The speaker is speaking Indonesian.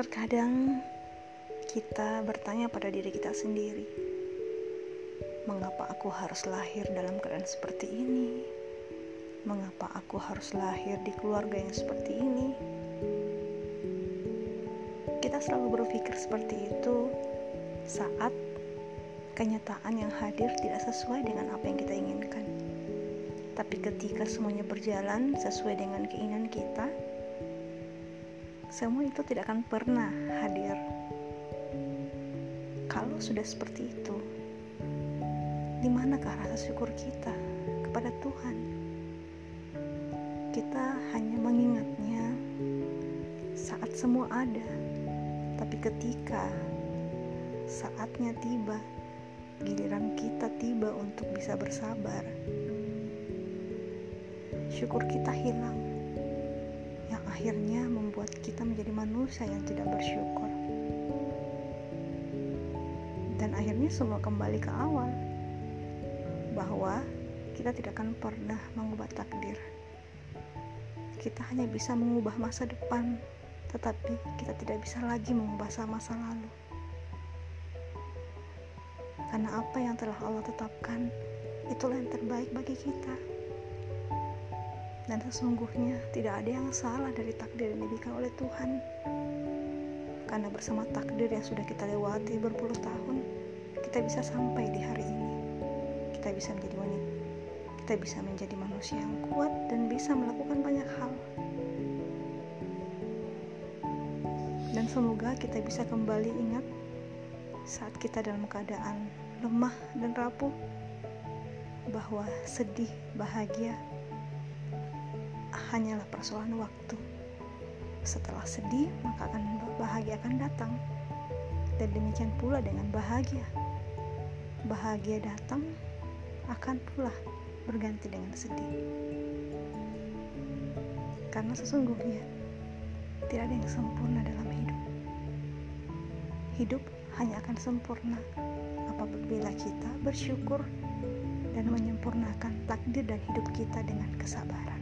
Terkadang kita bertanya pada diri kita sendiri, mengapa aku harus lahir dalam keadaan seperti ini? Mengapa aku harus lahir di keluarga yang seperti ini? Kita selalu berpikir seperti itu saat kenyataan yang hadir tidak sesuai dengan apa yang kita inginkan. Tapi ketika semuanya berjalan sesuai dengan keinginan kita, semua itu tidak akan pernah hadir. Kalau sudah seperti itu, di manakah rasa syukur kita kepada Tuhan? Kita hanya mengingatnya saat semua ada, tapi ketika saatnya tiba, giliran kita tiba untuk bisa bersabar, syukur kita hilang akhirnya membuat kita menjadi manusia yang tidak bersyukur. Dan akhirnya semua kembali ke awal bahwa kita tidak akan pernah mengubah takdir. Kita hanya bisa mengubah masa depan, tetapi kita tidak bisa lagi mengubah masa lalu. Karena apa yang telah Allah tetapkan, itulah yang terbaik bagi kita dan sesungguhnya tidak ada yang salah dari takdir yang diberikan oleh Tuhan. Karena bersama takdir yang sudah kita lewati berpuluh tahun kita bisa sampai di hari ini. Kita bisa menjadi wanita. Kita bisa menjadi manusia yang kuat dan bisa melakukan banyak hal. Dan semoga kita bisa kembali ingat saat kita dalam keadaan lemah dan rapuh bahwa sedih, bahagia, hanyalah persoalan waktu. Setelah sedih, maka akan bahagia akan datang. Dan demikian pula dengan bahagia. Bahagia datang akan pula berganti dengan sedih. Karena sesungguhnya tidak ada yang sempurna dalam hidup. Hidup hanya akan sempurna apabila kita bersyukur dan menyempurnakan takdir dan hidup kita dengan kesabaran.